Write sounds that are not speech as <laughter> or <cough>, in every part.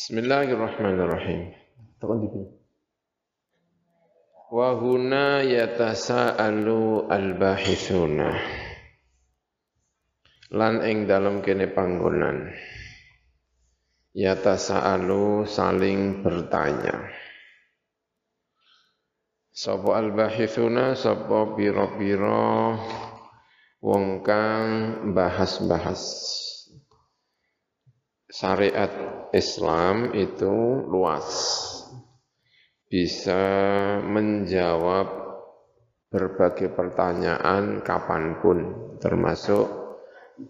Bismillahirrahmanirrahim. Tekan di Wa huna yatasaalu al-bahithuna. Lan ing dalam kene panggonan. Yatasaalu saling bertanya. Sapa al-bahithuna sapa pira-pira wong kang bahas-bahas syariat Islam itu luas bisa menjawab berbagai pertanyaan kapan pun, termasuk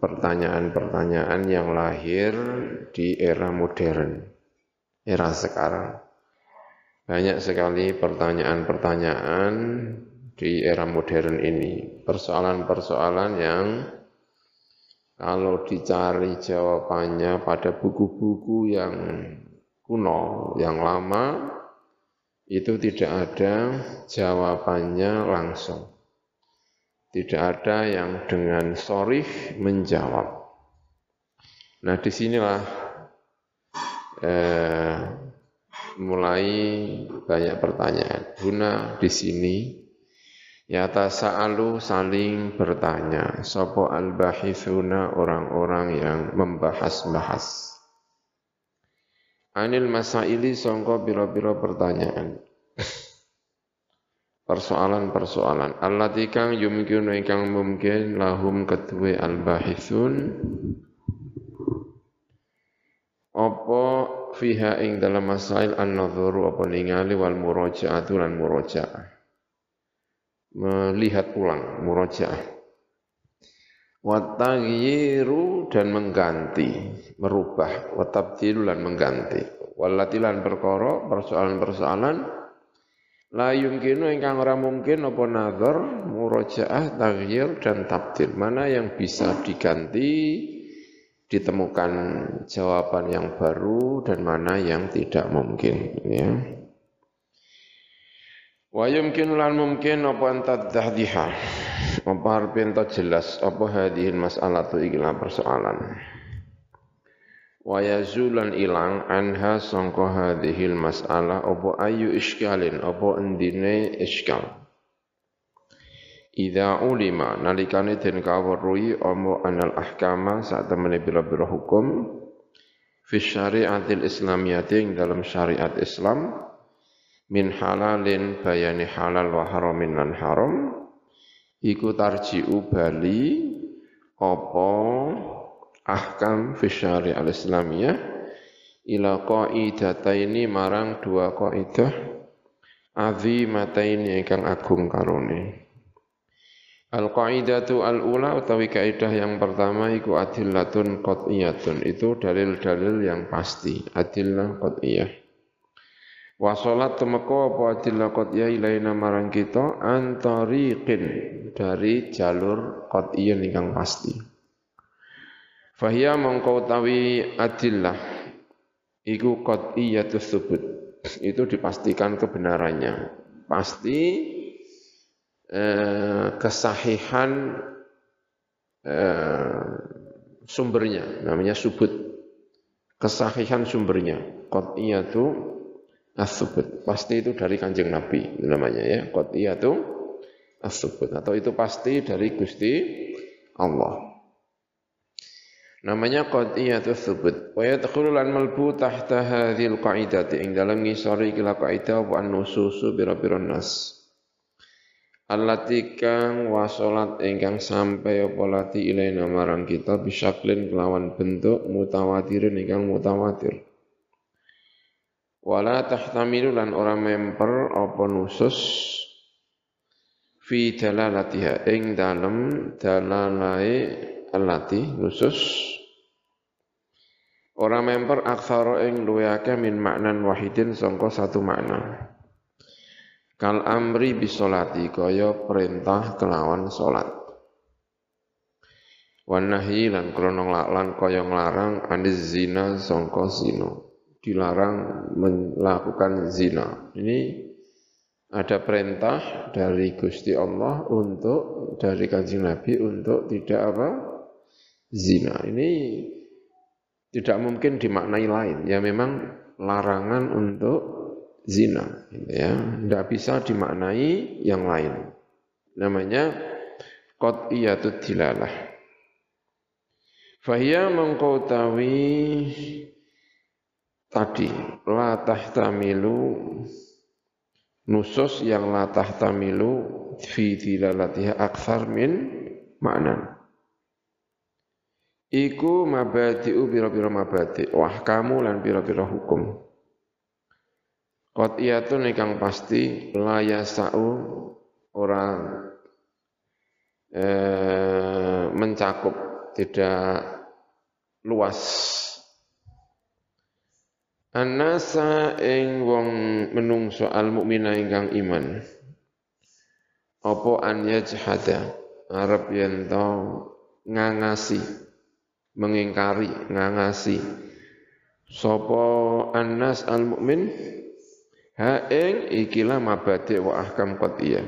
pertanyaan-pertanyaan yang lahir di era modern, era sekarang. Banyak sekali pertanyaan-pertanyaan di era modern ini, persoalan-persoalan yang kalau dicari jawabannya pada buku-buku yang kuno, yang lama, itu tidak ada jawabannya langsung. Tidak ada yang dengan sorih menjawab. Nah di sinilah eh, mulai banyak pertanyaan. Guna di sini ya tasa'alu saling bertanya. Sopo al-bahithuna orang-orang yang membahas-bahas. Anil masaili songko biro-biro pertanyaan. <laughs> Persoalan-persoalan. Allati kang yumkinu ingkang mungkin lahum kedue al-bahithun. Apa fiha ing dalam masail an-nadhuru apa ningali wal murajaatu lan murajaah melihat ulang murajaah Watagyiru dan mengganti, merubah, watabdilu dan mengganti. Walatilan perkara, persoalan-persoalan, la yumkinu ingkang ora mungkin apa nazar, murojaah, taghyir dan tabdil. Mana yang bisa diganti, ditemukan jawaban yang baru dan mana yang tidak mungkin. Ya. Wa yumkinu lan mungkin apa antadzahdiha apa harfin jelas apa hadihin masalah tu ikilah persoalan. Wa yazulan ilang anha sangka hadhil masalah apa ayu iskalin apa endine iskal. Idza ulima nalikane den kaweruhi apa anal ahkama saat temene bira-bira hukum fi syariatil islamiyati dalam syariat Islam min halalin bayani halal wa haramin lan haram iku tarji'u bali apa ahkam fi syari al-islamiyah ila qaidataini marang dua qaidah azimataini ingkang agung karone. Al-qaidatu al-ula utawi kaidah yang pertama iku adillatun qat'iyatun itu dalil-dalil yang pasti adillah qat'iyah Wa salat temeko apa adillah qat'iyah ilaina marang kita antariqin dari jalur qat'iyah ingkang pasti. Fahia mongko tawi adillah iku qat'iyatus subut. Itu dipastikan kebenarannya. Pasti eh, kesahihan eh, sumbernya namanya subut. Kesahihan sumbernya. Qat'iyatu as-subut. Pasti itu dari kanjeng Nabi namanya ya. Qat'iyatu as-subut. Atau itu pasti dari Gusti Allah. Namanya qat'iyatu as-subut. Wa yadkhulu lan malbu tahta hadhil qa'idati ing dalam ngisori kila qaidah wa nususu bira-bira nas. Allati kang wasolat ingkang sampai apa lati ilaina kita bisaklin kelawan bentuk mutawatirin ingkang mutawatir wala tahtamilu lan ora memper apa nusus fi dalalatiha. Ing dalem dalalai alati nusus. Ora memper aksara ing luwe akeh min maknan wahidin sangka satu makna. Kal amri bisolati kaya perintah kelawan salat wan nahyi lan krana lan kaya nglarang aniz zina sangka zina dilarang melakukan zina. Ini ada perintah dari Gusti Allah untuk dari kanjeng Nabi untuk tidak apa zina. Ini tidak mungkin dimaknai lain. Ya memang larangan untuk zina, gitu ya. Tidak bisa dimaknai yang lain. Namanya qat'iyatud dilalah. Fahya mengkotawi tadi la tahtamilu nusus yang la tahtamilu fi dilalatiha akthar min makna. Iku mabadi'u bira-bira mabadi' wah kamu lan bira-bira hukum. Qat'iyatun ikang pasti la yasa'u orang eh, mencakup tidak luas Anasa ing wong menungso al mukmina ingkang iman. Apa an yajhada? Arep yen to ngangasi mengingkari ngangasi. Sapa annas al mukmin ha ing ikilah mabadi wa ahkam qatiyah.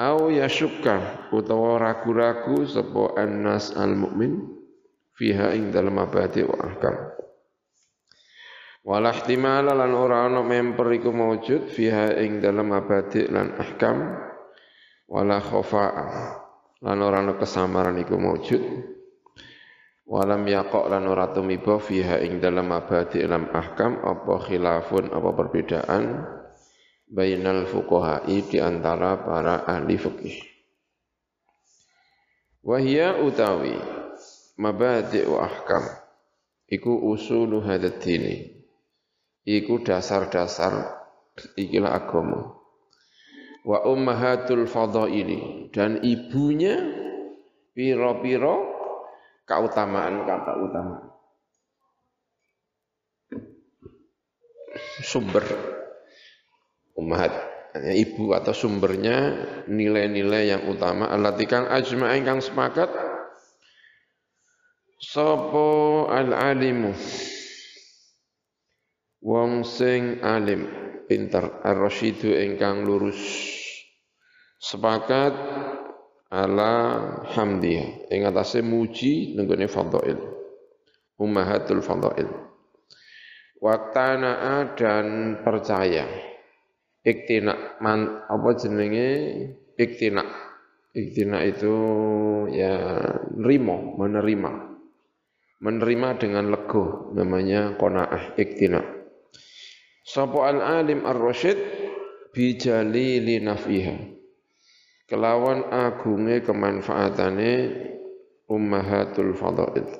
Au yashukka utawa ragu-ragu sapa annas al mukmin fiha ing dalam mabadi wa ahkam Wala ihtimala lan ora ana memper iku maujud fiha ing dalam abadi lan ahkam. Wala khafa'a lan ora ana kesamaran iku maujud walam yaqa lan ora tumiba fiha ing dalam abadi lan ahkam. Apa khilafun apa perbedaan bainal fuqaha'i di antara para ahli fikih wahia utawi mabadi wa ahkam. Iku usulu hadat iku dasar-dasar ikilah agama. Wa ummahatul fadaili dan ibunya piro-piro keutamaan kata utama. Sumber ummahat. Ibu atau sumbernya nilai-nilai yang utama. Allati kang ajma'in kang sepakat. Sapa al-alimu wong sing alim pinter ar-rasyidu ingkang lurus. Sepakat ala hamdiyah ing atase muji nenggone fadhail ummahatul fadhail. Waktana dan percaya. Iktina man apa jenenge? Iktina iktina itu ya nerima menerima. Menerima dengan lego namanya qanaah iktina Sapa al-alim ar-rasyid? Bi jalili nafiha. Kelawan agunge kemanfaatane ummahatul fadail. <laughs>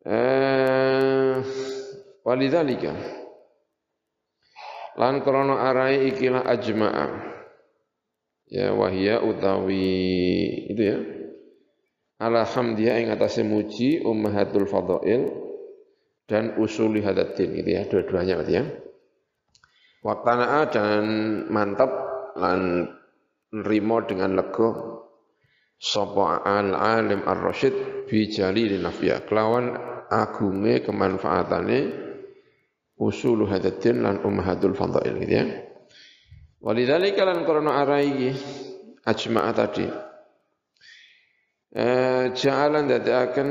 Eh, walidzalika lan krana arai ikilah ajma'a. Ya wahia utawi itu ya. Alhamdulillah ing atase muji ummahatul fadail dan usuli hadatin gitu ya dua-duanya berarti ya. Waktana'a dan mantap lan nerimo dengan lego sapa al alim ar rasyid bi jalil nafya kelawan agunge kemanfaatane usulu hadatin lan ummahatul fadail gitu ya. Walidzalika lan karena arai ajma'a tadi. Eh ja'alan dadakan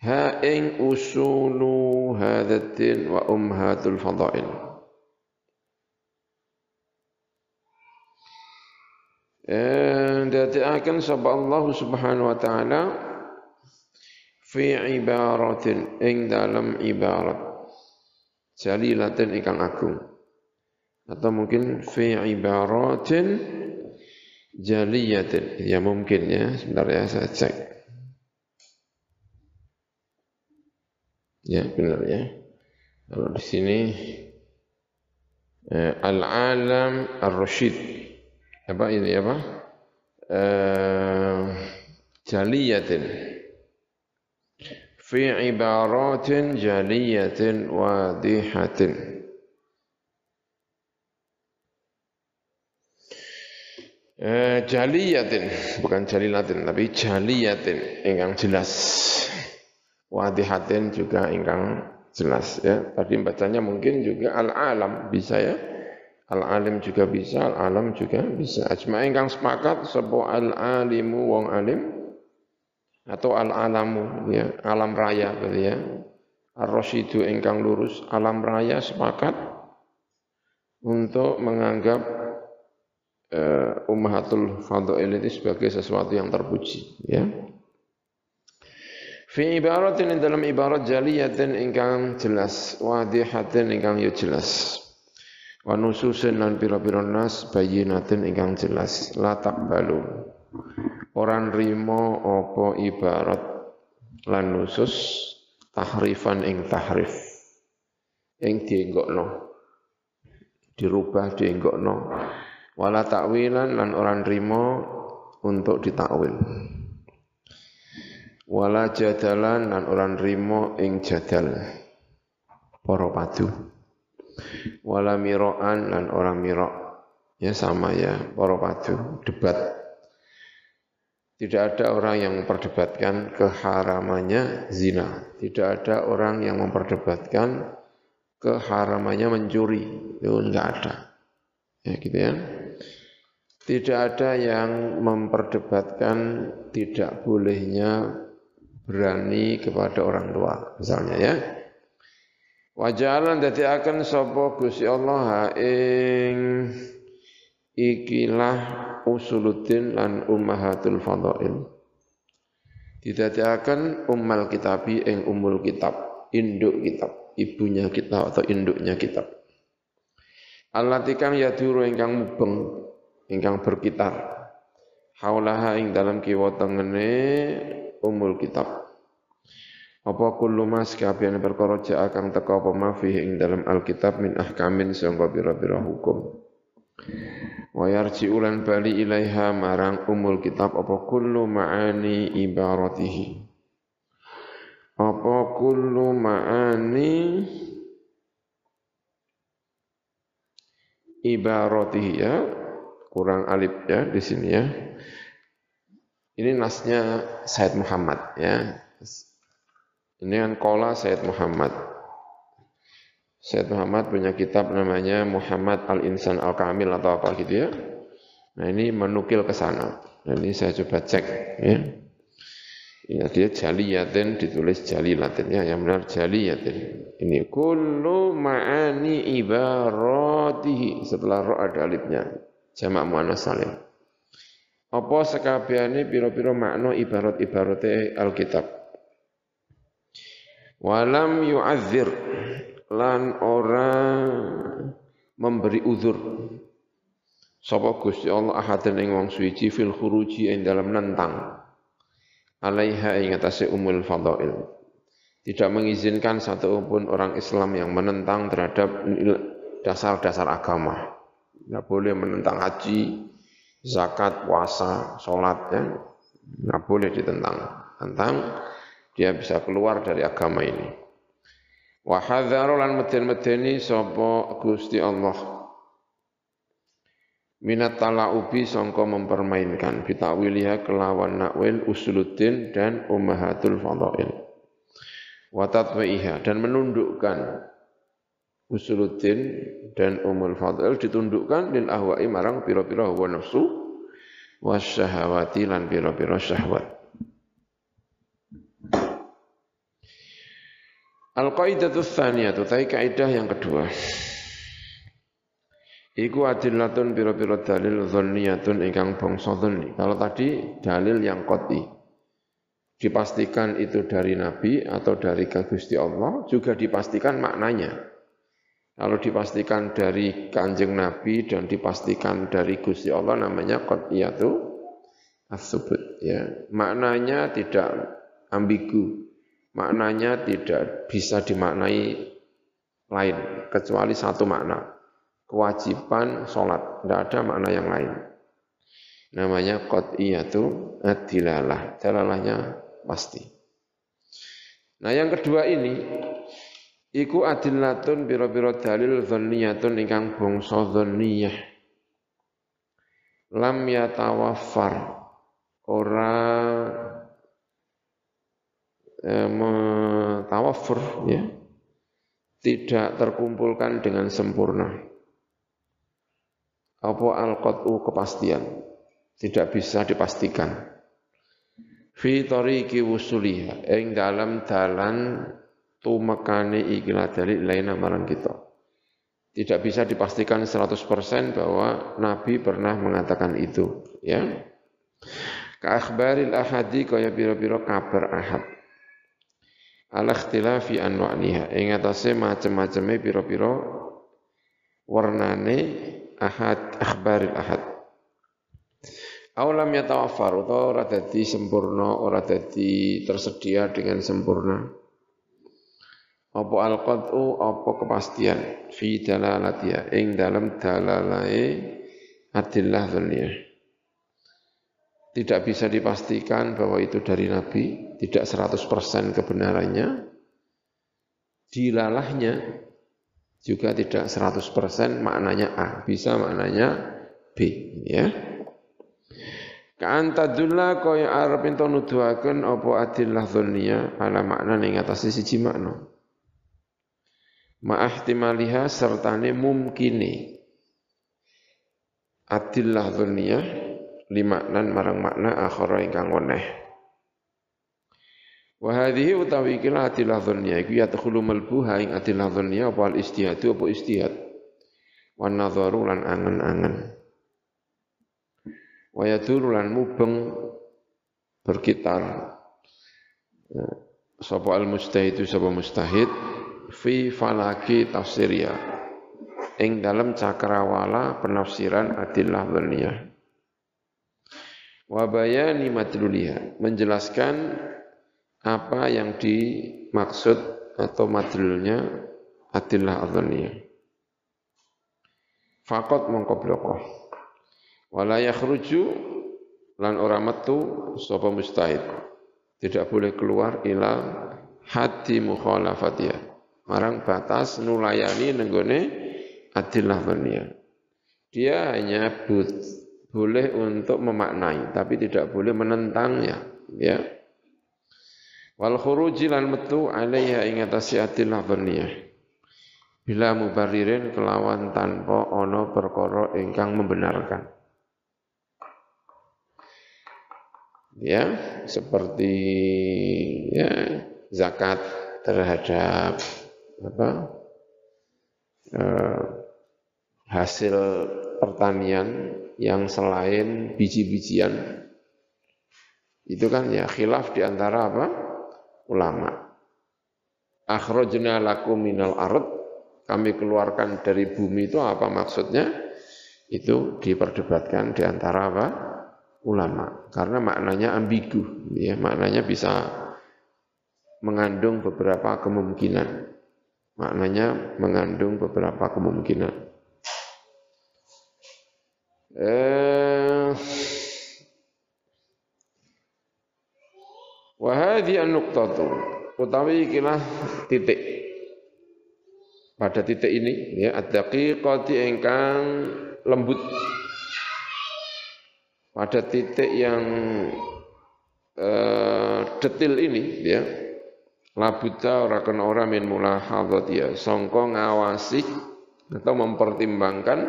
ha ing usulu hadzal wa ummahatul fadail eh akan sapa Allah Subhanahu wa taala fi ibaratin ing dalam ibarat jalilatin ingkang agung atau mungkin fi ibaratin jaliyatin ya mungkin ya sebentar ya saya cek Ya, benar ya. Kalau di sini eh, al-alam ar-rasyid. Apa ini apa? Eh, jaliyatin. Fi ibaratin jaliyatin wadihatin. Eh, jaliyatin bukan jalilatin tapi jaliyatin yang jelas wadihatin juga ingkang jelas ya. Tadi bacanya mungkin juga al-alam bisa ya. Al-alim juga bisa, al-alam juga bisa. Ajma ingkang sepakat sapa al-alimu wong alim atau al-alamu ya, alam raya gitu ya. Ar-rasyidu ingkang lurus, alam raya sepakat untuk menganggap uh, ummahatul fadhail sebagai sesuatu yang terpuji ya. Fi ibaratin dalam ibarat jaliyatin ingkang jelas, wadihatin ingkang yo jelas. Wa nususin lan pira-pira nas bayinatin ingkang jelas. La takbalu orang rimo apa ibarat lan nusus tahrifan ing tahrif. Ing dienggokno. Dirubah dienggokno. Wala takwilan lan orang rimo untuk ditakwil wala jadalan lan orang rimo ing jadal. Para padu. Wala miroan dan orang mirok. Ya sama ya para padu. Debat. Tidak ada orang yang memperdebatkan keharamannya zina. Tidak ada orang yang memperdebatkan keharamannya mencuri. Itu enggak ada. Ya gitu ya. Tidak ada yang memperdebatkan tidak bolehnya berani kepada orang tua misalnya ya Wajalan dadi akan sapa Gusti Allah ing ikilah usuluddin lan ummahatul fadail. Didadekaken ummal kitabi ing umul kitab, induk kitab, ibunya kitab atau induknya kitab. Allah tikang yaduru ingkang mubeng, ingkang berkitar. Haulaha ing dalam kiwa tengene umul kitab. Apa kullu mas kabehane perkara ja kang teka apa mafi ing dalam Alkitab min ahkamin sangka pira-pira hukum. Wa yarji ulan bali ilaiha marang umul kitab apa kullu ma'ani ibaratihi. Apa kullu ma'ani ibaratihi ya kurang alif ya di sini ya. Ini nasnya Said Muhammad ya. Ini kan kola Said Muhammad. Said Muhammad punya kitab namanya Muhammad Al-Insan Al-Kamil atau apa gitu ya. Nah ini menukil ke sana. Nah, ini saya coba cek ya. Ya, dia jaliyatin ditulis jalilatin ya, yang benar jaliyatin. Ini kullu ma'ani ibaratihi setelah ro ada alifnya. Jamak muannas salim. Apa sekabiane pira-pira makna ibarat-ibarate Alkitab? Walam yu'adzir lan ora memberi uzur sapa Gusti Allah ahadan ing wong suci fil khuruji ing dalam nentang alaiha ing atase umul fadail tidak mengizinkan satu pun orang Islam yang menentang terhadap dasar-dasar agama. Tidak boleh menentang haji, zakat, puasa, sholat, ya. Tidak boleh ditentang. Tentang dia bisa keluar dari agama ini. Wa hadzaru lan meden-medeni sapa Gusti Allah minat talaubi sangka mempermainkan bitawiliha kelawan nakwil usuluddin dan ummahatul fadail wa tatwiha dan menundukkan usuluddin dan umul fadail ditundukkan lil ahwa'i marang pira-pira hawa nafsu wasyahawati lan pira-pira syahwat Al-qaidatu tsaniyatu tai kaidah yang kedua. Iku adillatun pira-pira dalil dzanniyatun ingkang bangsa dzanni. Kalau tadi dalil yang qati. Dipastikan itu dari Nabi atau dari Gusti Allah, juga dipastikan maknanya. Kalau dipastikan dari kanjeng Nabi dan dipastikan dari Gusti Allah namanya qat'iyatu as-subut ya. Maknanya tidak ambigu, maknanya tidak bisa dimaknai lain kecuali satu makna. Kewajiban sholat. Tidak ada makna yang lain. Namanya qat'iyatu ad-dilalah. Dalalahnya pasti. Nah yang kedua ini iku adillatun biro-biro dalil dhanniyatun ingkang bangsa dhanniyah lam yatawaffar. Ora eh, ya. Tidak terkumpulkan dengan sempurna. Apa al-qat'u kepastian? Tidak bisa dipastikan. Fi tariqi wusuliha. Ing dalam dalan tumekane ikilah dalil lain marang kita. Tidak bisa dipastikan 100% bahwa Nabi pernah mengatakan itu ya. Ka akhbaril ahadi kaya pira-pira kabar ahad. Ala ikhtilafi anwa'niha ing atase macem-maceme pira-pira warnane ahad akhbaril ahad. Aulam yatawaffar utawa ora dadi sempurna, ora tersedia dengan sempurna. Apa al-qad'u apa kepastian fi dalalatiha ing dalam dalalai adillah dzanniyah. Tidak bisa dipastikan bahwa itu dari Nabi, tidak 100% kebenarannya. Dilalahnya juga tidak 100% maknanya A, bisa maknanya B, ya. Ka'an tadulla kaya arep ento nuduhaken apa adillah dzanniya ala makna ning atase siji makna. Ma'ahtimaliha sertane mumkini. Adillah dzanniya limaknan marang makna akhara ingkang weneh. Wa hadhihi utawi kila adillah dzanniya iku ya takhulu malbuha ing adillah dzanniya apa al istihadu apa istihad. Wan nadharu lan angen-angen wa yaduru lan mubeng berkitar ya, sapa al mustahid sapa mustahid fi falaki tafsiriyah ing dalam cakrawala penafsiran adillah dhaniyah wa bayani madluliha menjelaskan apa yang dimaksud atau madlulnya adillah dhaniyah faqat mongko blokoh wala yakhruju lan ora metu sapa mustahid. Tidak boleh keluar ila hati mukhalafatiyah marang batas nulayani nenggone adillah dunia dia hanya but, boleh untuk memaknai tapi tidak boleh menentangnya ya. Wal khuruji lan metu alaiha ing atase adillah dunia bila mubaririn kelawan tanpa ono perkara ingkang membenarkan. Ya seperti ya zakat terhadap apa eh, hasil pertanian yang selain biji-bijian. Itu kan ya khilaf di antara apa? Ulama. Akhrajna lakum minal ard. Kami keluarkan dari bumi itu apa maksudnya? Itu diperdebatkan di antara apa? Ulama. Karena maknanya ambigu ya. Maknanya bisa mengandung beberapa kemungkinan maknanya mengandung beberapa kemungkinan. Eh Wahadi an-nuqtatu utawi ikilah titik. Pada titik ini ya ad-daqiqati engkang lembut. Pada titik yang uh, detil ini ya labuta ora kena ora min mulahadzat ya sangka ngawasi atau mempertimbangkan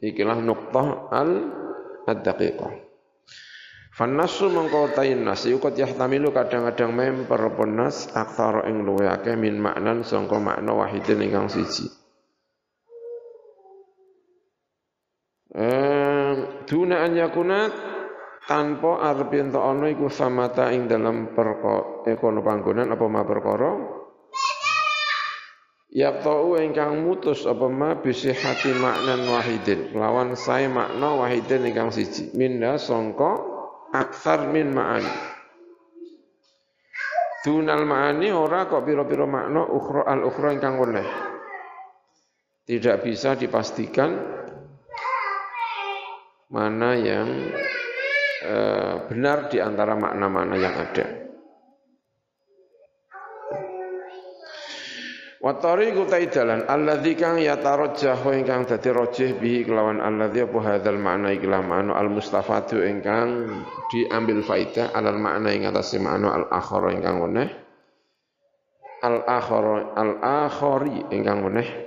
ikilah nuqtah al ad-daqiqah Fannasu mengkau tayin nas yukot yahtamilu kadang-kadang memper penas aktar ing luwe akeh min maknan sangka makna wahidin ingkang siji. duna an yakuna tanpa arep yen ana iku samata ing dalam perko ekono panggonan apa ma perkara? Yaqta'u ingkang mutus apa ma bisi hati maknan wahidin. Lawan saya makna wahidin ingkang siji. Minda songko aksar min ma'ani. Dunal ma'ani ora kok piro-piro makna ukhra al ukhra ingkang weneh. Tidak bisa dipastikan mana yang eh, benar di antara makna-makna yang ada. Wa tariqu taidalan alladzi kang yatarajjahu ingkang dadi rajih bihi kelawan alladzi apa hadzal makna ikilah makna al mustafadu ingkang diambil faidah alal makna ing atase makna al akhar ingkang weneh al akhar al akhari ingkang weneh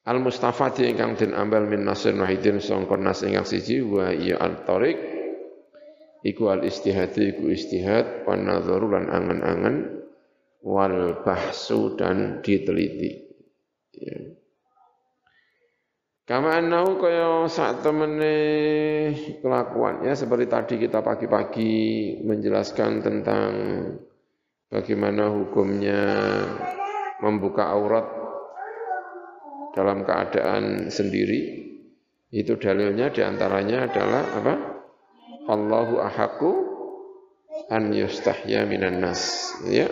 Al mustafati ingkang den ambal min nasir wahidin sangka nas ingkang siji wa iya al tariq iku al istihad iku istihad wan nadharu lan angen-angen wal bahsu dan diteliti. Ya. Kama annahu kaya saat temene kelakuan ya seperti tadi kita pagi-pagi menjelaskan tentang bagaimana hukumnya membuka aurat dalam keadaan sendiri. Itu dalilnya di antaranya adalah apa Allahu ahaku an yustahya minan nas. Ya.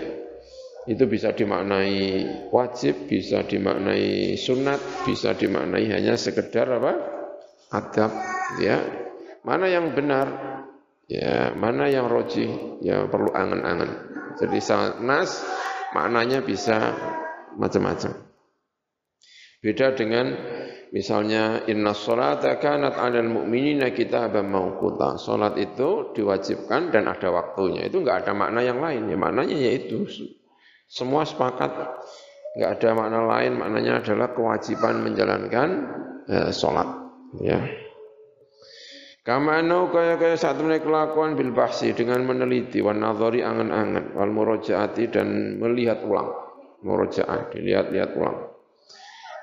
Itu bisa dimaknai wajib bisa dimaknai sunat bisa dimaknai hanya sekedar apa? Adab. Ya. Mana yang benar? Ya. Mana yang roji ya perlu angan-angan. Jadi nas maknanya bisa macam-macam Beda dengan misalnya inna sholata kanat 'alal mu'minina kitaban mauquta. Salat itu diwajibkan dan ada waktunya. Itu enggak ada makna yang lain. Ya maknanya yaitu semua sepakat enggak ada makna lain. Maknanya adalah kewajiban menjalankan eh, salat, ya. Kama anau kaya kaya satu kelakuan bil bahsi dengan meneliti wan nadhari angan-angan wal murojaati dan melihat ulang. Murojaat dilihat-lihat ulang.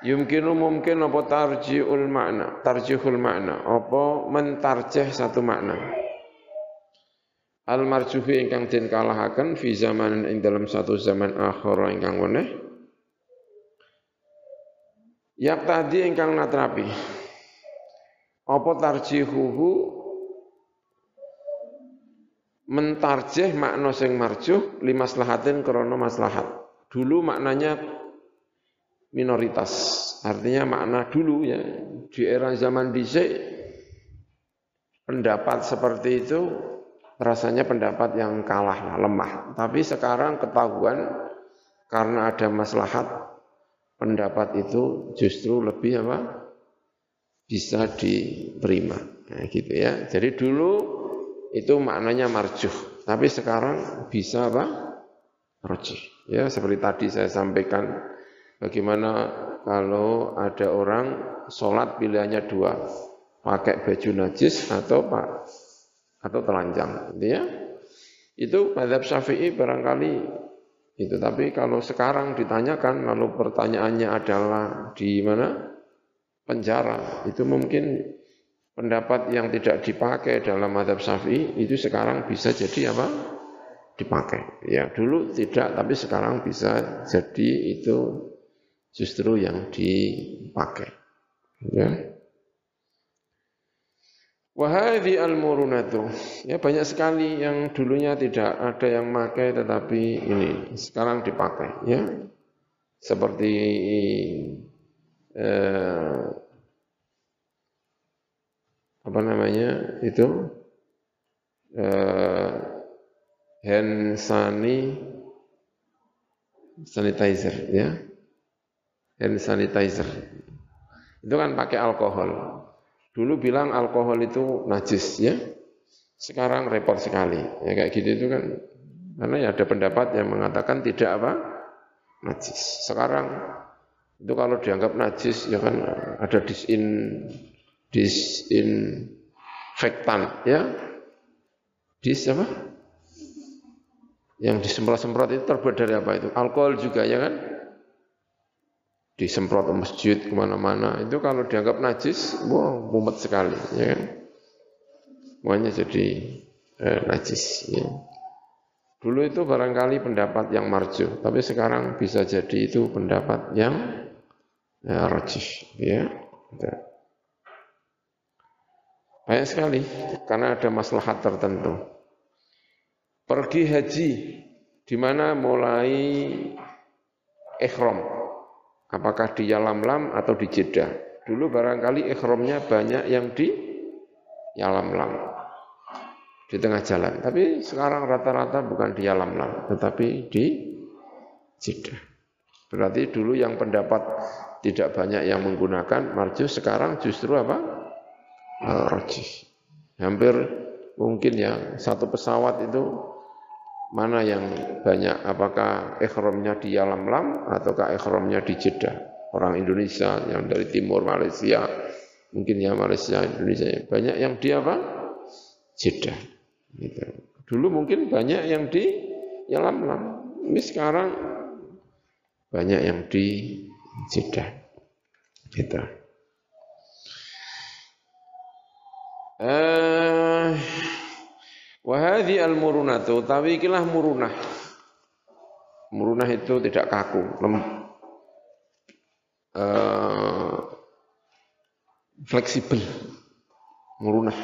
Yumkinu mungkin apa tarjiul makna, tarjihul makna, apa mentarjih satu makna. Al marjuhi ingkang den kalahaken fi zaman ing dalam satu zaman akhir ingkang weneh. Yak tadi ingkang natrapi. Apa tarjihuhu mentarjih makna sing marjuh limaslahatin krana maslahat. Dulu maknanya minoritas. Artinya makna dulu ya di era zaman dhisik pendapat seperti itu rasanya pendapat yang kalah lemah. Tapi sekarang ketahuan karena ada maslahat pendapat itu justru lebih apa? bisa diterima. Nah, gitu ya. Jadi dulu itu maknanya marjuh, tapi sekarang bisa apa? Rojih. Ya, seperti tadi saya sampaikan Bagaimana kalau ada orang sholat pilihannya dua, pakai baju najis atau pak atau telanjang, gitu ya? Itu madhab syafi'i barangkali itu. Tapi kalau sekarang ditanyakan, lalu pertanyaannya adalah di mana penjara, itu mungkin pendapat yang tidak dipakai dalam madhab syafi'i itu sekarang bisa jadi apa? Dipakai. Ya dulu tidak, tapi sekarang bisa jadi itu justru yang dipakai. Ya. Wahadi al-murunatu. Ya banyak sekali yang dulunya tidak ada yang pakai tetapi ini sekarang dipakai ya. Seperti eh, apa namanya itu eh, hand sanitizer ya hand sanitizer. Itu kan pakai alkohol. Dulu bilang alkohol itu najis ya. Sekarang repot sekali. Ya kayak gitu itu kan karena ya ada pendapat yang mengatakan tidak apa? najis. Sekarang itu kalau dianggap najis ya kan ada disin disinfektan ya. Dis apa? Yang disemprot-semprot itu terbuat dari apa itu? Alkohol juga ya kan? Disemprot masjid ke mana-mana. Itu kalau dianggap najis wah mumet sekali ya kan? Semuanya jadi eh, najis ya. dulu itu barangkali pendapat yang marju tapi sekarang bisa jadi itu pendapat yang ya, rajih ya. Banyak sekali karena ada maslahat tertentu. Pergi haji di mana mulai ikhram Apakah di Yalamlam atau di Jeddah? Dulu barangkali ikhramnya banyak yang di Yalamlam. Di tengah jalan. Tapi sekarang rata-rata bukan di Yalamlam, tetapi di Jeddah. Berarti dulu yang pendapat tidak banyak yang menggunakan marju, sekarang justru apa? Rojih. Hampir mungkin ya satu pesawat itu Mana yang banyak? Apakah ikhramnya di Yalamlam ataukah ikhramnya di Jeddah? orang Indonesia yang dari timur Malaysia, mungkin ya Malaysia, Indonesia, banyak yang di apa? Jeddah. Gitu. Dulu mungkin banyak yang di Yalamlam. Ini sekarang banyak yang di Jeddah. Gitu. Eh, wahadi al murunatu, tapi ikilah murunah. Murunah itu tidak kaku, lem, uh, fleksibel, murunah,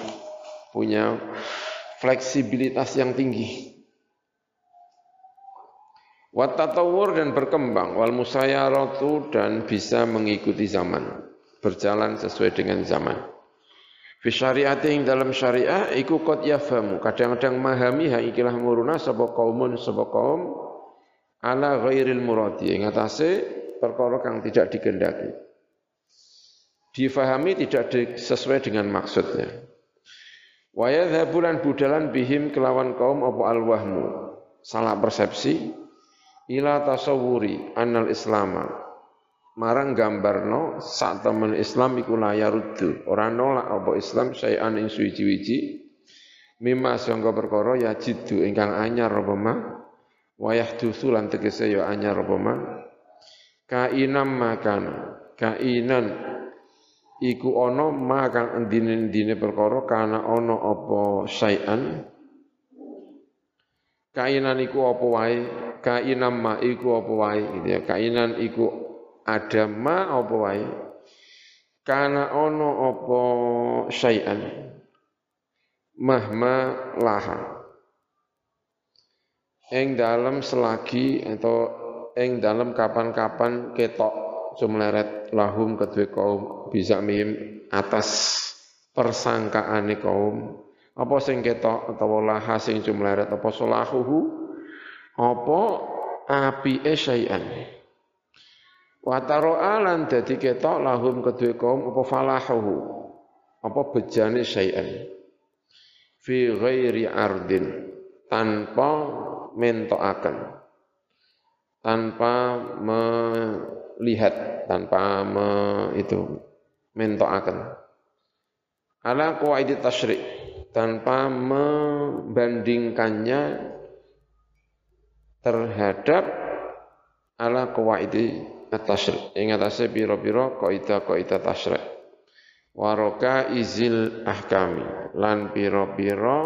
punya fleksibilitas yang tinggi. Watatawur dan berkembang, wal musayaratu dan bisa mengikuti zaman, berjalan sesuai dengan zaman. Fi syariati yang dalam syariah iku qad yafamu, kadang-kadang memahami ha ikilah muruna sapa kaumun sapa kaum ala ghairil muradi. Ing atase perkara kang tidak dikendaki. Difahami tidak sesuai dengan maksudnya. Wa yadhabulan budalan bihim kelawan kaum apa alwahmu, salah persepsi. Ila tasawuri annal islama marang gambarno sak temen Islam iku la yaruddu ora nolak apa Islam sayan ing suwi-wiji mimma sangka perkara ya jiddu ingkang anyar apa ma? Wayah dusu lan tegese ya anyar apa ma? Kainam makana kainan iku ana ma kang endine-endine perkara kana ana apa sayan kainan iku apa wae? Kainan ma iku apa wae? Gitu ya. Kainan iku ada ma apa wae? Kana ono apa syai'an? Mahma laha. Ing dalam selagi atau ing dalam kapan-kapan ketok sumleret lahum kedua kaum bisa mim atas persangkaane kaum. Apa sing ketok utawa laha sing jumleret apa solahuhu? Apa apike syai'an wa taro'a lan dadi ketok lahum kedue kaum apa falahuhu? Apa bejane syai'an? Fi ghairi ardin. Tanpa mentokaken tanpa melihat. Tanpa me, itu mentokaken ala qawaidit tasyri' tanpa membandingkannya terhadap ala qawaidi at-tasyri' atase pira-pira kaidah-kaidah tasyri' waroka izil ahkami. Lan pira-pira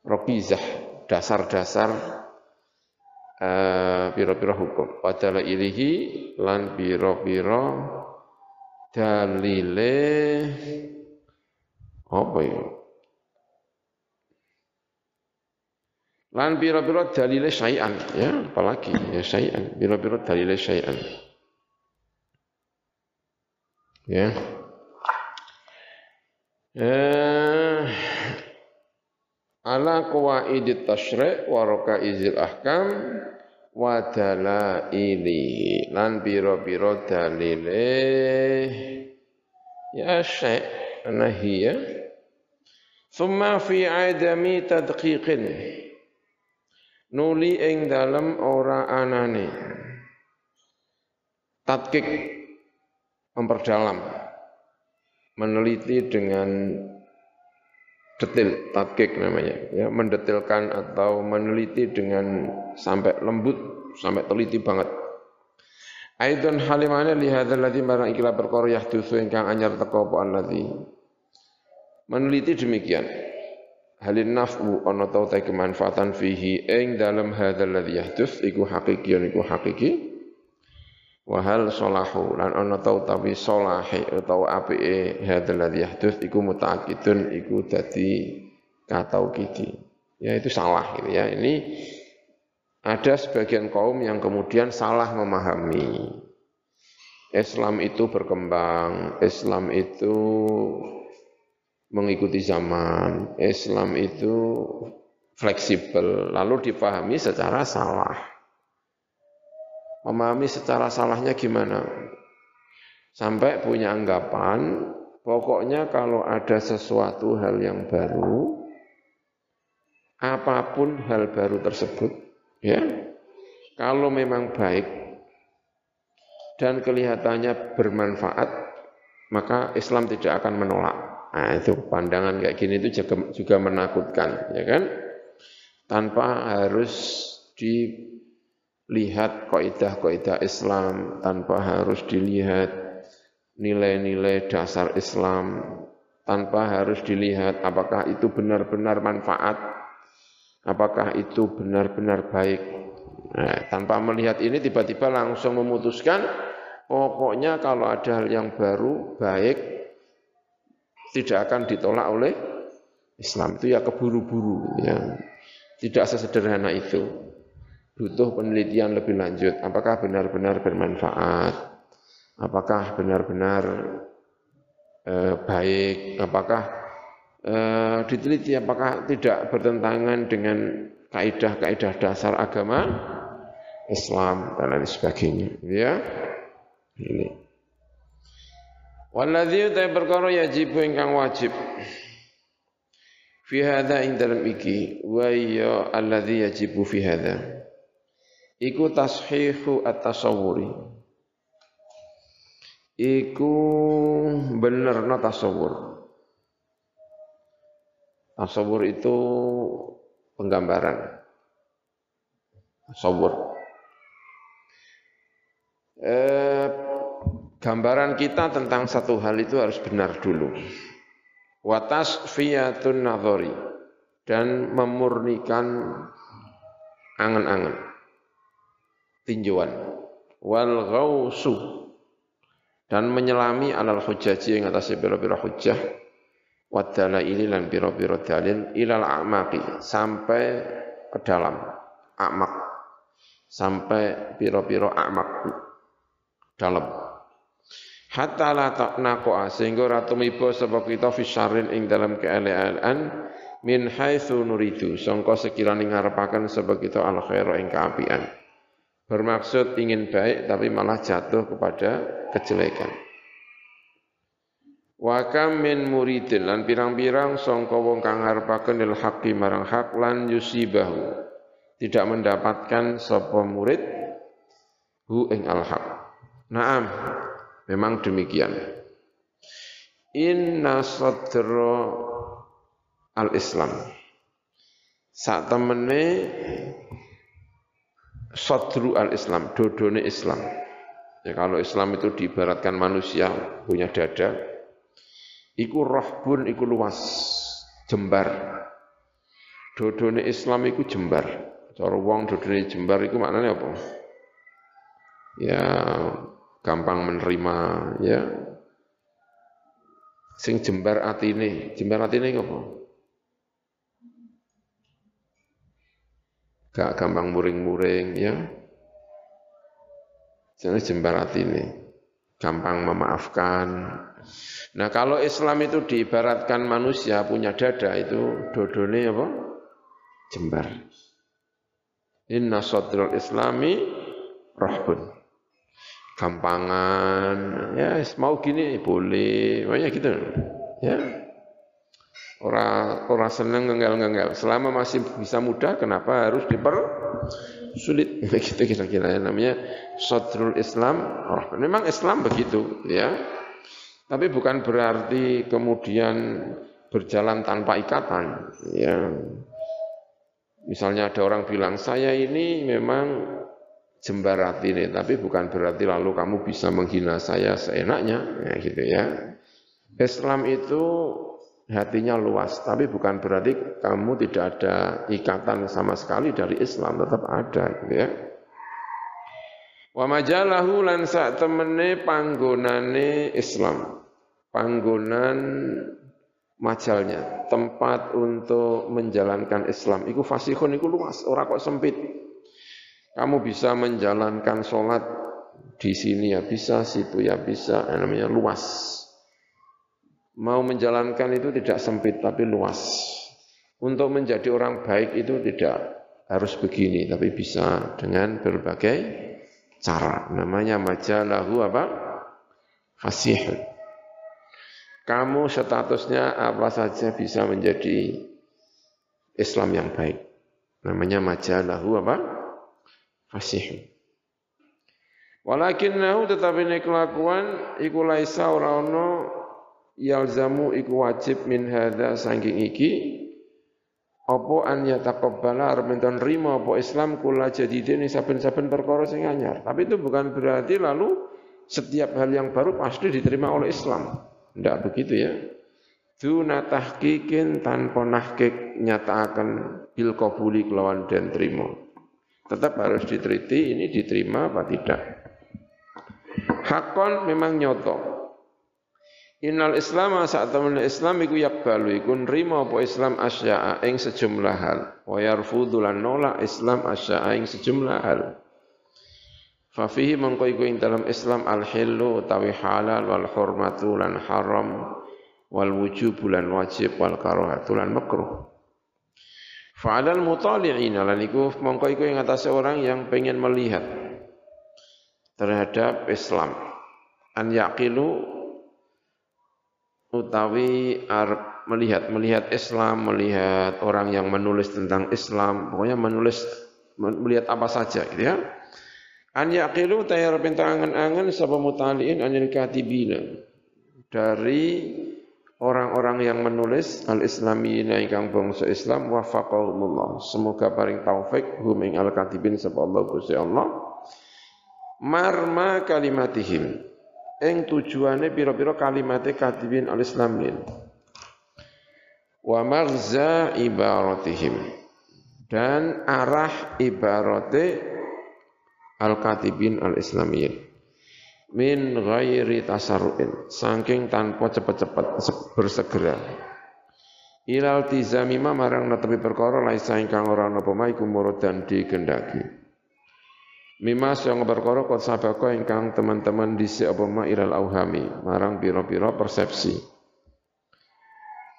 rokizah dasar-dasar uh, pira-pira hukum. Padahal ilihi lan pira-pira dalile apa ya? Lan biro-biro dalile syai'an, ya, apalagi ya syai'an, biro-biro dalile syai'an. Ya. Eh, ala qawaidit tasyri' wa rakaizil ahkam wa dalaili lan biro-biro dalile ya syai' nahiyah Thumma fi adami tadqiqin nuli ing dalam ora anane. Tadqiq memperdalam meneliti dengan detil tadqiq namanya ya mendetilkan atau meneliti dengan sampai lembut sampai teliti banget. Aidon halimane li hadzal ladzi barang ikilah perkara yahdutsu ingkang anyar teko apa Meneliti demikian. Halin naf'u ana tau ta kemanfaatan fihi ing dalam hadzal ladzi yahdus iku hakiki iku hakiki. Wa hal salahu lan ana tau tapi salahi utawa apike hadzal ladzi yahdus iku mutaakidun iku dadi katau kiti. Ya itu salah gitu ya. Ini ada sebagian kaum yang kemudian salah memahami. Islam itu berkembang, Islam itu mengikuti zaman. Islam itu fleksibel, lalu dipahami secara salah. Memahami secara salahnya gimana? Sampai punya anggapan, pokoknya kalau ada sesuatu hal yang baru, apa pun hal baru tersebut, ya, kalau memang baik, dan kelihatannya bermanfaat, maka Islam tidak akan menolak. Nah, itu pandangan kayak gini itu juga, juga menakutkan, ya kan? Tanpa harus dilihat kaidah-kaidah Islam, tanpa harus dilihat nilai-nilai dasar Islam, tanpa harus dilihat apakah itu benar-benar manfaat, apakah itu benar-benar baik. Nah, tanpa melihat ini tiba-tiba langsung memutuskan pokoknya kalau ada hal yang baru, baik, tidak akan ditolak oleh Islam itu ya keburu-buru ya. Tidak sesederhana itu. Butuh penelitian lebih lanjut. Apakah benar-benar bermanfaat? Apakah benar-benar eh, baik? Apakah eh, diteliti? Apakah tidak bertentangan dengan kaidah-kaidah dasar agama Islam dan lain sebagainya? Ya, ini. Walladzi utai perkara yajib ingkang wajib. Fi hadza ing dalam iki wa ya alladzi yajibu fi hadza. Iku tashihu at-tasawwuri. Iku benerna tasawur. Tasawur itu penggambaran. Tasawur. Eh, gambaran kita tentang satu hal itu harus benar dulu. Watas fiyatun nadhari dan memurnikan angan-angan. Tinjauan. Wal ghausu. Dan menyelami alal hujaji yang atas biro-biro hujjah wadala ini lan biro-biro dalil ilal a'maqi. Sampai ke dalam amak sampai biro-biro amak dalam hatta la taqnaqa sehingga ora tumiba sebab kita fisarin ing dalam keelean min haitsu nuridu. Sangka sekirane ngarepaken sebab kita al khairu ing kaapian bermaksud ingin baik tapi malah jatuh kepada kejelekan. Wa kam min muridin. Lan pirang-pirang sangka wong kang ngarepaken il haqqi marang hak lan yusibahu. Tidak mendapatkan sapa murid hu ing al haq. Naam, Memang demikian. Inna sadra al-Islam. Saat temene sadru al-Islam, dodone Islam. Ya kalau Islam itu diibaratkan manusia punya dada, iku rohbun iku luas, jembar. Dodone Islam iku jembar. Cara wong dodone jembar iku maknanya apa? Ya gampang menerima ya. Sing jembar atine. Jembar atine apa? Gak gampang muring-muring ya. Jadi jembar atine. Gampang memaafkan. Nah kalau Islam itu diibaratkan manusia punya dada itu dodone apa? Jembar. Inna sadrul islami rahbun gampangan ya mau gini boleh. Banyak gitu. Ya. Orang orang seneng ngengel-ngengel. Selama masih bisa mudah kenapa harus diper sulit begitu <laughs> kira-kira ya. Namanya sadrul Islam. Oh, memang Islam begitu ya. Tapi bukan berarti kemudian berjalan tanpa ikatan ya. Misalnya ada orang bilang saya ini memang jembar ini, tapi bukan berarti lalu kamu bisa menghina saya seenaknya, ya gitu ya. Islam itu hatinya luas, tapi bukan berarti kamu tidak ada ikatan sama sekali dari Islam, tetap ada gitu ya. Wa majalahu lan sak temene panggonane Islam. Panggonan majalnya, tempat untuk menjalankan Islam iku fasihun iku luas, ora kok sempit. Kamu bisa menjalankan sholat di sini ya bisa, situ ya bisa, namanya luas. Mau menjalankan itu tidak sempit tapi luas. Untuk menjadi orang baik itu tidak harus begini, tapi bisa dengan berbagai cara. Namanya majalahu apa? Fasih. Kamu statusnya apa saja bisa menjadi Islam yang baik. Namanya majalahu apa? Fasih. Walakinnahu tetapi nek kelakuan iku laisa ora yalzamu iku wajib min hadza saking iki apa an yataqabbala arep enten rimo apa Islam kula jadidin saben-saben perkara sing anyar. Tapi itu bukan berarti lalu setiap hal yang baru pasti diterima oleh Islam. Tidak begitu ya. Duna tahkikin tanpa nahkik nyatakan bil qabuli kelawan dan terima. Tetap harus diteriti ini diterima apa tidak. Hakon memang nyoto. Innal Islam saat temen Islam iku yakbalu iku nrimo apa Islam asya'a ing sejumlah hal. Wa yarfudhu lan nolak Islam asya'a ing sejumlah hal. Fa fihi mengko iku ing dalam Islam al hillu utawi halal wal hurmatu lan haram wal wujub lan wajib wal karahatu lan makruh. Fa'alal mutali'in lan iku mengko iku ing atase orang yang pengen melihat terhadap Islam. An yaqilu utawi arab melihat melihat Islam, melihat orang yang menulis tentang Islam, pokoknya menulis melihat apa saja gitu ya. An yaqilu tayar angan-angan sapa mutaliin anil katibina dari orang-orang yang menulis al-islamiyina ingkang bangsa Islam wafaqahumullah. Semoga paring taufik hum ing al-katibin sapa Allah Gusti Allah. Marma kalimatihim. Ing tujuane pira-pira kalimate katibin al-islamin wa maghza ibaratihim. Dan arah ibarate al-katibin al-islamiyin min ghairi tasarruin saking tanpa cepat-cepat bersegera. Ilal tizamima marang netepi perkara laisa ingkang ora napa maiku muradan digendaki. Mima yang perkara kot sabako ingkang teman-teman disi apa ma ilal auhami marang piro-piro persepsi.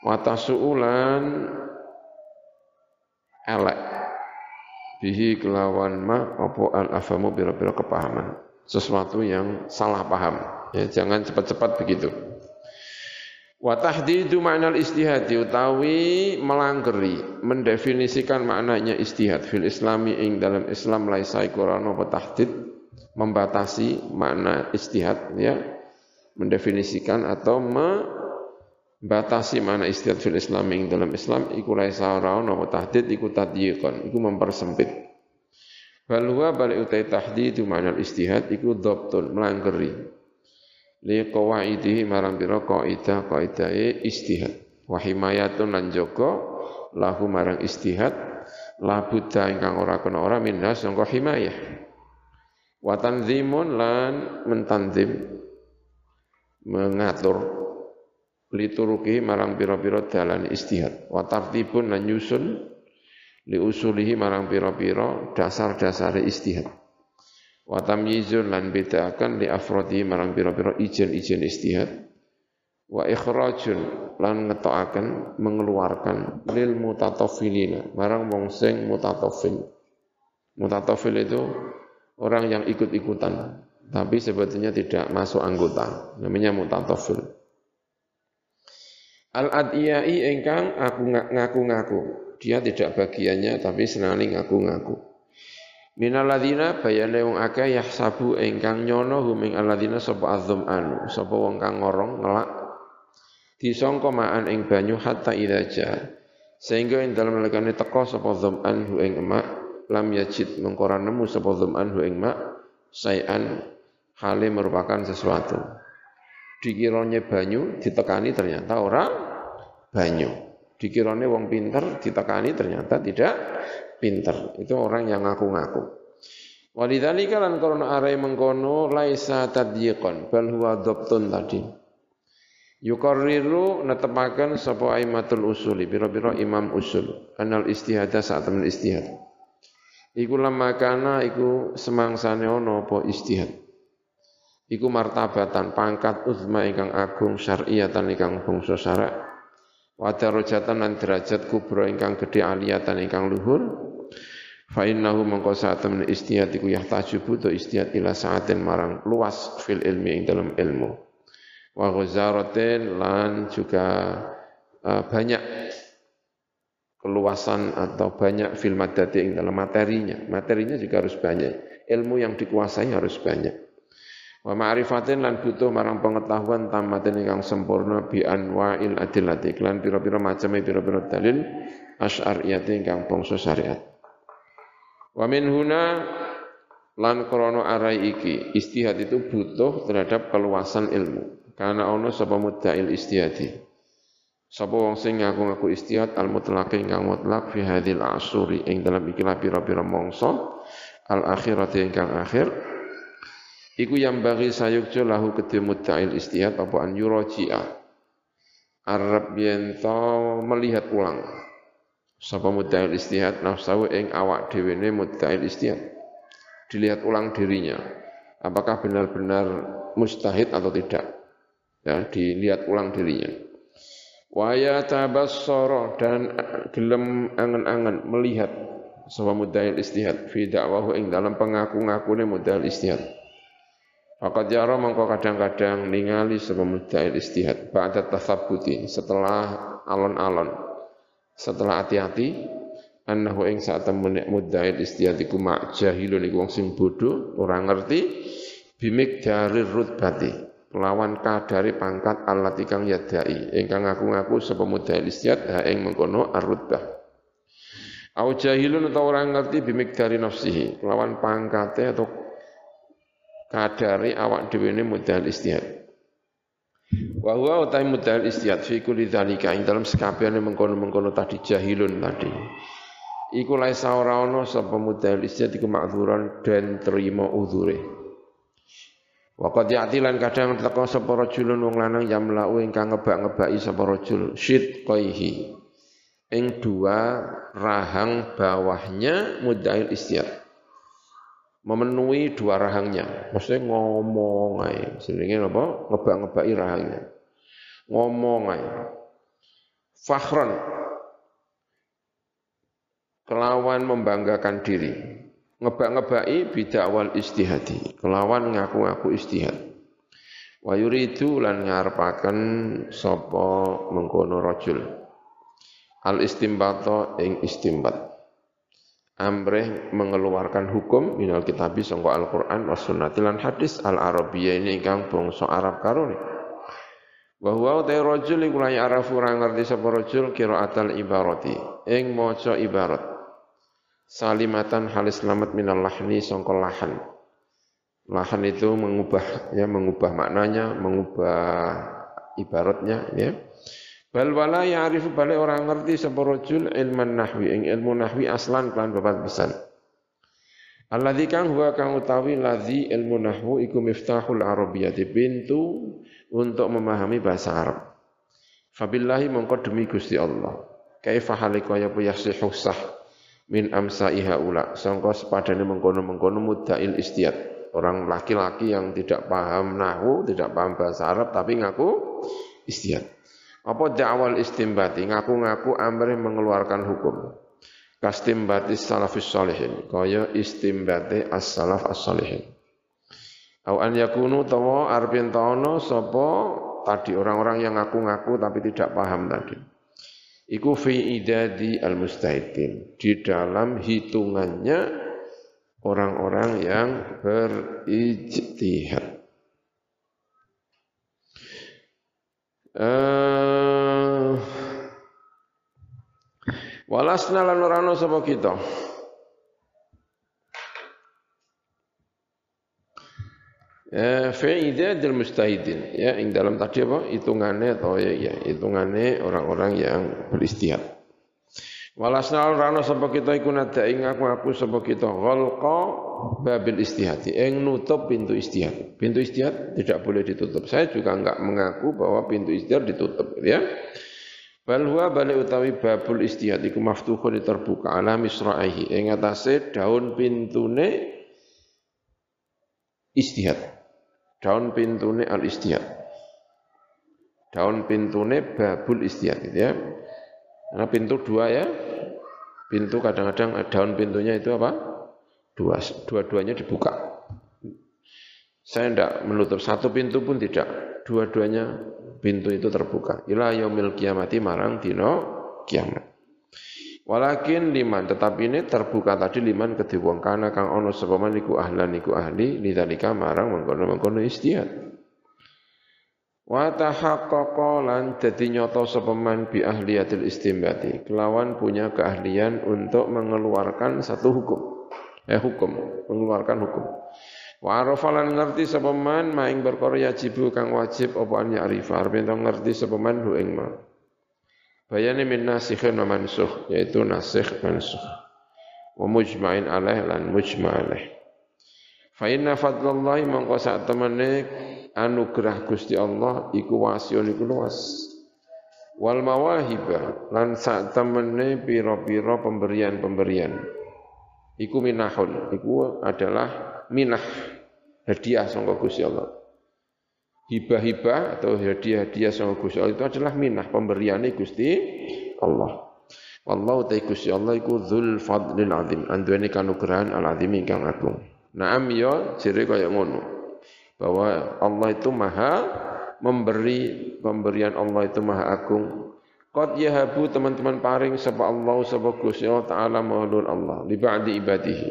Watasuulan elek bihi kelawan ma apa al afamu piro-piro kepahaman sesuatu yang salah paham. Ya jangan cepat-cepat begitu. Wa tahdidu ma'nal istihad utawi melanggeri mendefinisikan maknanya istihad. Fil islami ing dalam Islam laisa qur'ano tahdid membatasi makna istihad ya. Mendefinisikan atau membatasi makna istihad fil Islam ing dalam Islam iku laisa ora ono tahdid iku tadyiqan iku mempersempit bal huwa bal utai tahdidu ma'nal istihad iku dhabtun melanggeri li qawaidihi marang pira kaidah kaidahe istihad. Wa himayatun lan jaga lahu marang istihad la buddha ingkang ora kena ora minha sangka himayah. Wa tanzimun lan mentanzim mengatur. Lituruki marang pira-pira dalan istihad. Wa tartibun lan nyusun li usulihi marang pira-pira dasar-dasare istihad. Wa tamyizun lan bedakan li afrodi marang pira-pira ijen-ijen istihad. Wa ikhrajun lan ngetokaken mengeluarkan lil mutatafilina marang wong sing mutatafil mutatafil itu orang yang ikut-ikutan tapi sebetulnya tidak masuk anggota. Namanya mutatafil al adiyai engkang aku ngaku-ngaku dia tidak bagiannya tapi senani ngaku-ngaku. Minaladina bayane wong akeh yahsabu ingkang nyono huming aladina sapa azum anu sapa wong kang ngorong ngelak. Disangka maan ing banyu hatta idaja sehingga ing dalem lekane teka sapa dzam'an hu ing emak lam yajid mengkora nemu sapa dzam'an hu ing mak sayan hale merupakan sesuatu. Dikiranya banyu ditekani ternyata ora banyu dikiranya wong pinter ditekani ternyata tidak pinter. Itu orang yang ngaku-ngaku. Walidzalika lan korona arai mengkono laisa tadyiqan bal huwa dhabtun tadi. Yukarriru netepaken sapa aimatul usuli biro-biro imam usul anal istihada saat temen istihad. Iku lama kana iku semangsane ana apa istihad. Iku martabatan pangkat uzma ingkang agung syar'iyatan ingkang bangsa syarak. Wa darajatan lan derajat kubra ingkang gedhe aliyatan ingkang luhur Fa innahu mangko satemen istihad iku yahtaju butuh istihad ila saatin marang luas fil ilmi ing dalam ilmu. Wa ghazaratin lan juga uh, banyak keluasan atau banyak fil madati ing dalam materinya. Materinya juga harus banyak. Ilmu yang dikuasai harus banyak. Wa ma'rifatin lan butuh marang pengetahuan tamatin ingkang sempurna bi anwa'il adillati lan pira-pira macame pira-pira dalil asy'ariyati ingkang bangsa syariat. Wa min huna lan krana arai iki istihad itu butuh terhadap keluasan ilmu. Karena ono sapa muddail istihadi. Sapa wong sing ngaku-ngaku istihad al mutlaq ingkang mutlak fi hadhil asuri ing dalam ikilah pira-pira mangsa al akhirati ingkang akhir Iku yang bagi sayukjo lahu kedhe muddail istihad apa an yuraji'a. Arab yen melihat ulang. Sapa muddail istihad nafsahu ing awak dhewe ne muddail istihad. Dilihat ulang dirinya. Apakah benar-benar mustahid atau tidak? Ya, dilihat ulang dirinya. Waya tabassara dan gelem angen-angen melihat sapa muddail istihad fi dakwahu ing dalam pengaku-ngakune muddail istihad Fakat yara mengkau kadang-kadang ningali sebab muddail istihad ba'da tathabbuti setelah alon-alon. Setelah hati-hati annahu ing saat temune muddail istihad iku mak jahilun iku wong sing bodho ora ngerti bimik dari rutbati lawan kadari pangkat alat ikang yadai ingkang ngaku-ngaku sapa muddail istihad ha mengkono ar-rutbah. Au jahilun atau orang ngerti bimik dari nafsihi lawan pangkate atau kadari awak dhewe ne modal istihad. Wa huwa utai modal istihad fi kulli dzalika ing dalam sekabehane mengkono-mengkono tadi jahilun tadi. Iku laisa ora ana sapa modal istihad iku makzuran dan terima uzure. Wa qad ya'tilan kadang teka sapa rajulun wong lanang yamlau ingkang ngebak-ngebaki sapa rajul syid qaihi. Ing dua rahang bawahnya mudail istihad memenuhi dua rahangnya. Maksudnya ngomong aja. Sebenarnya apa? Ngebak-ngebaki rahangnya. Ngomong aja. Fakhron. Kelawan membanggakan diri. Ngebak-ngebaki bidakwal istihadi. Kelawan ngaku-ngaku istihad. Wa yuridu lan ngarepaken sapa mengkono rajul. Al istimbato ing istimbat amreh mengeluarkan hukum minal kitabi sangka Al-Qur'an was sunnati lan hadis al-arabiyyah ini ingkang bangsa Arab karone. Wa huwa ta rajul iku la ya'rafu ora ngerti sapa rajul qiraatal ibarati ing maca ibarat. Salimatan halis selamat minal lahni sangka lahan. Lahan itu mengubah ya mengubah maknanya, mengubah ibaratnya ya. Bal wala ya'rifu balik orang ngerti sapa rajul ilman nahwi ing ilmu nahwi aslan kan babat pesan. Alladzi kang huwa kang utawi ladzi ilmu nahwu iku miftahul arabiyyati pintu untuk memahami bahasa Arab. Fabillahi mongko demi Gusti Allah. Kaifa haliku ya yasihu sah min amsaiha ula. Sangka sepadane mengkono-mengkono muddail istiyad. Orang laki-laki yang tidak paham nahwu, tidak paham bahasa Arab tapi ngaku istiyad. Apa dakwal istimbati ngaku-ngaku amrih mengeluarkan hukum. Kastimbati salafis salihin, kaya istimbati as-salaf as-salihin. Au an yakunu tawa arpin taono sapa tadi orang-orang yang ngaku-ngaku tapi tidak paham tadi. Iku fi idadi al-mustahidin. Di dalam hitungannya orang-orang yang berijtihad. Uh, walasna lan ora ana sapa kita. Ya, del mustahidin ya ing dalam tadi apa hitungannya atau ya, ya hitungannya orang-orang yang beristihad. Walasna rano sapa kita iku ing aku aku sapa kita ghalqa babil istihad. Ing nutup pintu istihad. Pintu istihad tidak boleh ditutup. Saya juga enggak mengaku bahwa pintu istihad ditutup ya. Bal huwa utawi babul istihad iku maftuhun terbuka ala misra'ihi ing atase daun pintune istihad. Daun pintune al istihad. Daun pintune babul istihad ya. Karena pintu dua ya, pintu kadang-kadang daun pintunya itu apa? Dua, dua-duanya dibuka. Saya tidak menutup satu pintu pun tidak, dua-duanya pintu itu terbuka. Ila yaumil kiamati marang dino kiamat. Walakin liman tetapi ini terbuka tadi liman wong kana kang ana sapa man iku ahlan iku ahli marang mengkono-mengkono istihad. Wa tahaqqaqa lan dadi nyata sapa man bi ahliyatil istimbati kelawan punya keahlian untuk mengeluarkan satu hukum. Eh hukum. Mengeluarkan hukum. Wa arafa lan ngerti sapa man maing perkara yajibu kang wajib apa an ya'rifa. Arep ngerti sapa man hu ing ma. Bayani min nasikhin wa mansukh, yaitu nasikh mansukh. Wa mujma'in alaih lan mujma' alaih. Fa inna fadlallahi mangko sak temene anugerah Gusti Allah iku wasiun iku luas. Wal mawahiba lan sak temene pira-pira pemberian-pemberian. Iku minahun, iku adalah minah hadiah sangka Gusti Allah hibah-hibah atau hadiah-hadiah sama Gusti Allah itu adalah minah pemberian Gusti Allah. Wallahu ta'ala Gusti Allah iku dzul fadlil azim. Anduweni kanugrahan al azim ingkang agung. Naam ya jere kaya ngono. Bahwa Allah itu maha memberi pemberian Allah itu maha agung. Qad yahabu teman-teman paring sapa Allah sapa Gusti Allah taala maulul Allah li ba'di ibadihi.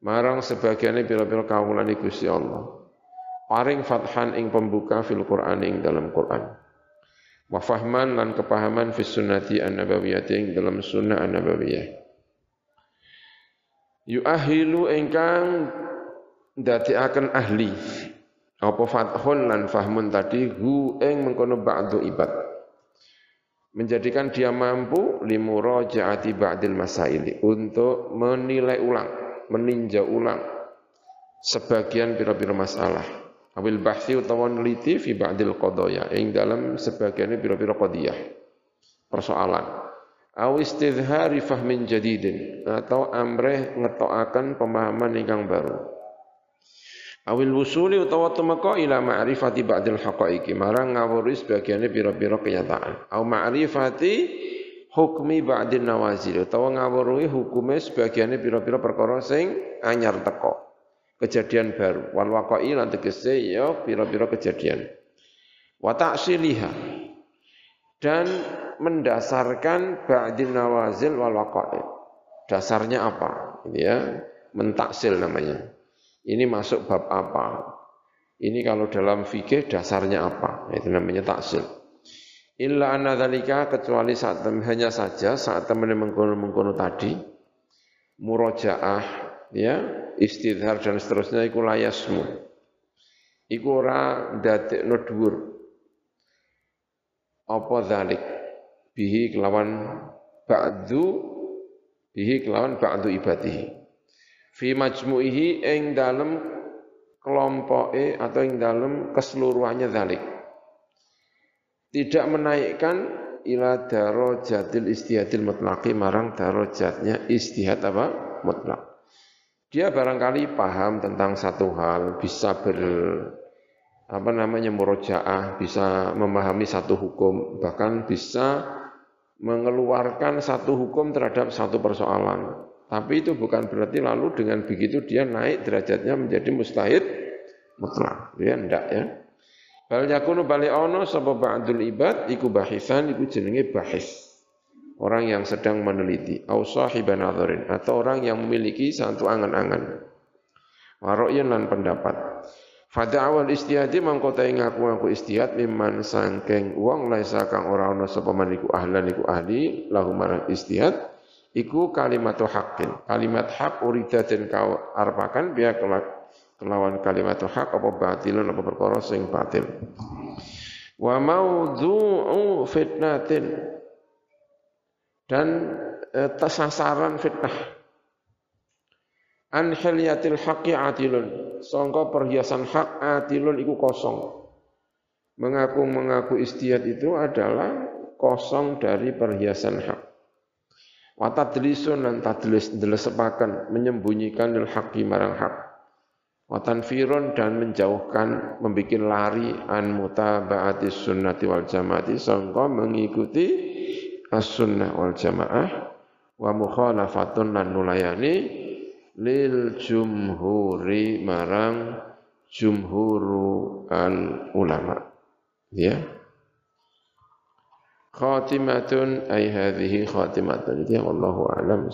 Marang sebagiannya pira-pira kawulane Gusti Allah paring fathan ing pembuka fil Qur'an ing dalam Qur'an. Wa fahman lan kepahaman fis sunnati an-nabawiyyah ing dalam sunnah an-nabawiyah. Yuahilu ingkang akan ahli apa fathun lan fahmun tadi? Hu ing mengkono ba'du ibad. Menjadikan dia mampu limurajaati ba'dil masaili untuk menilai ulang meninjau ulang sebagian pira-pira masalah. Awil bahsi utawa neliti fi ba'dil qadaya ing dalam sebagiannya pira-pira qadiyah persoalan. Aw istidhari fahmin jadidin atau amreh ngetokaken pemahaman ingkang baru awil wusuli utawa tumeka ila ma'rifati ba'dil haqaiqi. Marang ngawuri sebagiannya pira-pira kenyataan. Aw ma'rifati hukmi ba'din nawazil. Utawa ngawuri hukume sebagiannya pira-pira perkara sing anyar teko kejadian baru. Wal waqai lan tegese ya pira-pira kejadian. Wa ta'siliha. Dan mendasarkan ba'dil nawazil wal waqai. Dasarnya apa? Ya mentaksil namanya ini masuk bab apa? Ini kalau dalam fikih dasarnya apa? Itu namanya taksil. Illa anna dzalika kecuali saat hanya saja saat teman mengkono-mengkono tadi murojaah ya istidhar dan seterusnya iku layasmu. Iku ora ndadekno dhuwur. Apa zalik bihi kelawan ba'du bihi kelawan ba'du ibadihi fi majmu'ihi ing dalem kelompoke atau ing dalem keseluruhannya zalik. Tidak menaikkan ila darajatil istihadil mutlaqi marang darajatnya istihad apa? Mutlak dia barangkali paham tentang satu hal, bisa ber apa namanya murojaah, bisa memahami satu hukum, bahkan bisa mengeluarkan satu hukum terhadap satu persoalan. Tapi itu bukan berarti lalu dengan begitu dia naik derajatnya menjadi mustahid mutlak. Dia enggak ya. Bal yakunu bali ono sapa ba'dul ibad iku bahisan iku jenenge bahis orang yang sedang meneliti, au sahiban atau orang yang memiliki satu angan-angan. Waro'yan lan pendapat. Fada awal mangkota ing ngaku ngaku istihad miman sangkeng uang laisa kang ora ana sapa ahlan iku ahli lahu marang istihad iku kalimat haqqin. Kalimat hak urida den kau arpakan biya kelawan kalimat hak apa batilun apa perkara sing batil. Wa maudhu'u fitnatin dan e, sasaran fitnah. An hilyatil haqqi atilun. Sangka perhiasan hak atilun iku kosong. Mengaku-mengaku istiad itu adalah kosong dari perhiasan hak. Wa tadlisun dan tadlis delesepakan menyembunyikan lil haqqi marang hak. Wa tanfirun dan menjauhkan membuat lari an mutaba'atis sunnati wal jamaati sangka mengikuti as-sunnah wal jamaah wa mukhalafatun lan nulayani lil jumhuri marang jumhuru al ulama ya khatimatun ay hadhihi khatimatun itu yang Allahu a'lam